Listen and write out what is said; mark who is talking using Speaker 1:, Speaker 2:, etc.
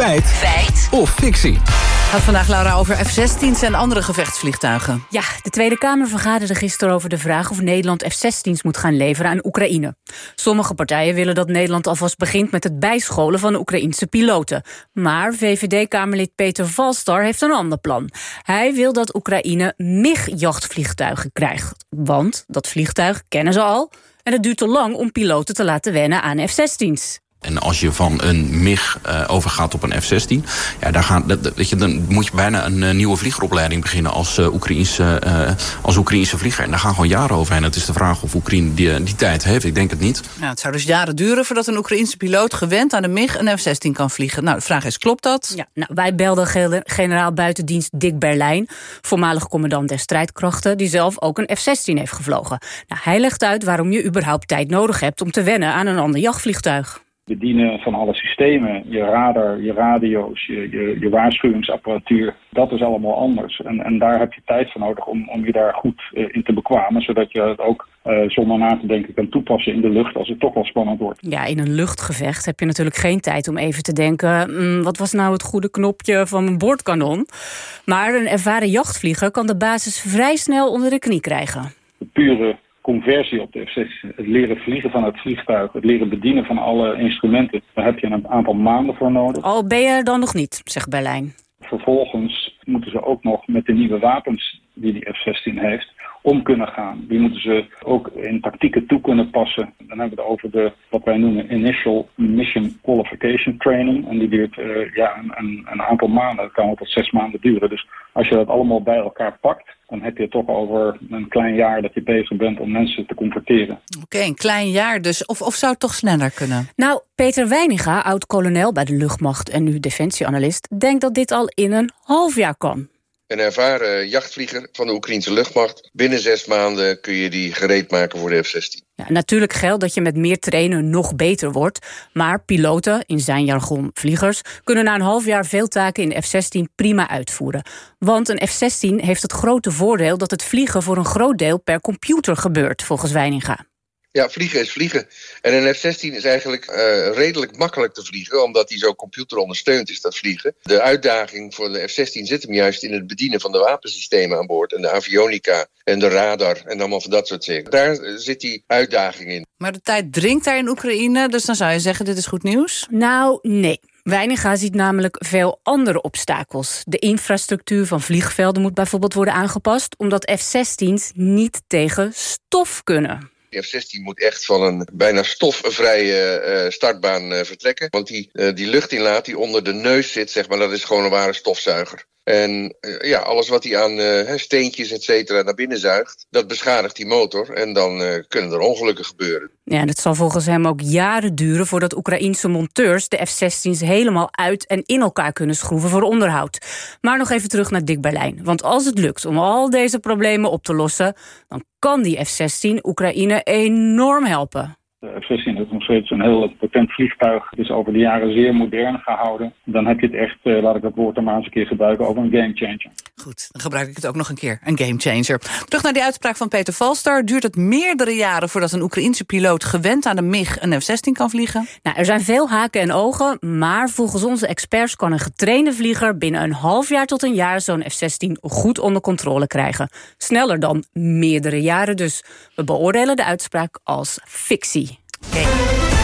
Speaker 1: Feit. Feit. Of fictie.
Speaker 2: Gaat vandaag, Laura, over F-16's en andere gevechtsvliegtuigen.
Speaker 3: Ja, de Tweede Kamer vergaderde gisteren over de vraag... of Nederland F-16's moet gaan leveren aan Oekraïne. Sommige partijen willen dat Nederland alvast begint... met het bijscholen van de Oekraïnse piloten. Maar VVD-Kamerlid Peter Valstar heeft een ander plan. Hij wil dat Oekraïne MIG-jachtvliegtuigen krijgt. Want dat vliegtuig kennen ze al... en het duurt te lang om piloten te laten wennen aan F-16's.
Speaker 4: En als je van een MIG uh, overgaat op een F-16... Ja, daar gaan, dat, weet je, dan moet je bijna een uh, nieuwe vliegeropleiding beginnen... als, uh, Oekraïnse, als Oekraïnse vlieger. En daar gaan gewoon jaren overheen. Het is de vraag of Oekraïne die, die tijd heeft. Ik denk het niet.
Speaker 2: Ja, het zou dus jaren duren voordat een Oekraïnse piloot... gewend aan de MIG een F-16 kan vliegen. Nou, de vraag is, klopt dat?
Speaker 3: Ja, nou, wij belden generaal buitendienst Dick Berlijn... voormalig commandant der strijdkrachten... die zelf ook een F-16 heeft gevlogen. Nou, hij legt uit waarom je überhaupt tijd nodig hebt... om te wennen aan een ander jachtvliegtuig
Speaker 5: bedienen van alle systemen, je radar, je radio's, je, je, je waarschuwingsapparatuur, dat is allemaal anders. En, en daar heb je tijd voor nodig om, om je daar goed uh, in te bekwamen, zodat je het ook uh, zonder na te denken kan toepassen in de lucht als het toch wel spannend wordt.
Speaker 3: Ja, in een luchtgevecht heb je natuurlijk geen tijd om even te denken, mm, wat was nou het goede knopje van mijn boordkanon? Maar een ervaren jachtvlieger kan de basis vrij snel onder de knie krijgen.
Speaker 5: De pure conversie op de F-16, het leren vliegen van het vliegtuig, het leren bedienen van alle instrumenten, daar heb je een aantal maanden voor nodig.
Speaker 3: Al ben je er dan nog niet, zegt Berlijn.
Speaker 5: Vervolgens moeten ze ook nog met de nieuwe wapens die die F-16 heeft, om kunnen gaan. Die moeten ze ook in tactieken toe kunnen passen. Dan hebben we het over de, wat wij noemen Initial Mission Qualification Training. En die duurt uh, ja, een, een, aantal maanden. Dat kan wel tot zes maanden duren. Dus als je dat allemaal bij elkaar pakt, dan heb je het toch over een klein jaar dat je bezig bent om mensen te converteren.
Speaker 2: Oké, een klein jaar dus. Of, of zou het toch sneller kunnen?
Speaker 3: Nou, Peter Weininga, oud-kolonel bij de luchtmacht en nu defensieanalist, denkt dat dit al in een half jaar kan.
Speaker 6: Een ervaren jachtvlieger van de Oekraïnse luchtmacht. Binnen zes maanden kun je die gereed maken voor de F-16.
Speaker 3: Ja, natuurlijk geldt dat je met meer trainen nog beter wordt. Maar piloten, in zijn jargon vliegers... kunnen na een half jaar veel taken in de F-16 prima uitvoeren. Want een F-16 heeft het grote voordeel... dat het vliegen voor een groot deel per computer gebeurt, volgens Weininga.
Speaker 6: Ja, vliegen is vliegen. En een F-16 is eigenlijk uh, redelijk makkelijk te vliegen, omdat die zo computerondersteund is, dat vliegen. De uitdaging voor de F-16 zit hem juist in het bedienen van de wapensystemen aan boord. En de avionica en de radar en allemaal van dat soort dingen. Daar zit die uitdaging in.
Speaker 2: Maar de tijd dringt daar in Oekraïne, dus dan zou je zeggen, dit is goed nieuws?
Speaker 3: Nou, nee. Weiniga ziet namelijk veel andere obstakels. De infrastructuur van vliegvelden moet bijvoorbeeld worden aangepast... omdat F-16's niet tegen stof kunnen.
Speaker 6: De F-16 moet echt van een bijna stofvrije uh, startbaan uh, vertrekken. Want die, uh, die luchtinlaat die onder de neus zit, zeg maar, dat is gewoon een ware stofzuiger. En ja, alles wat hij aan steentjes et cetera naar binnen zuigt, dat beschadigt die motor. En dan kunnen er ongelukken gebeuren.
Speaker 3: Ja, het zal volgens hem ook jaren duren voordat Oekraïense monteurs de F-16's helemaal uit en in elkaar kunnen schroeven voor onderhoud. Maar nog even terug naar Dick Berlijn. Want als het lukt om al deze problemen op te lossen, dan kan die F-16 Oekraïne enorm helpen.
Speaker 5: De F-16 is nog steeds een heel potent vliegtuig. Het is over de jaren zeer modern gehouden. Dan heb je het echt, uh, laat ik dat woord er maar eens een keer gebruiken, over een gamechanger.
Speaker 2: Goed, dan gebruik ik het ook nog een keer. Een gamechanger. Terug naar die uitspraak van Peter Valstar. Duurt het meerdere jaren voordat een Oekraïense piloot gewend aan de MIG een F-16 kan vliegen?
Speaker 3: Nou, er zijn veel haken en ogen, maar volgens onze experts kan een getrainde vlieger binnen een half jaar tot een jaar zo'n F-16 goed onder controle krijgen. Sneller dan meerdere jaren dus. We beoordelen de uitspraak als fictie. 对。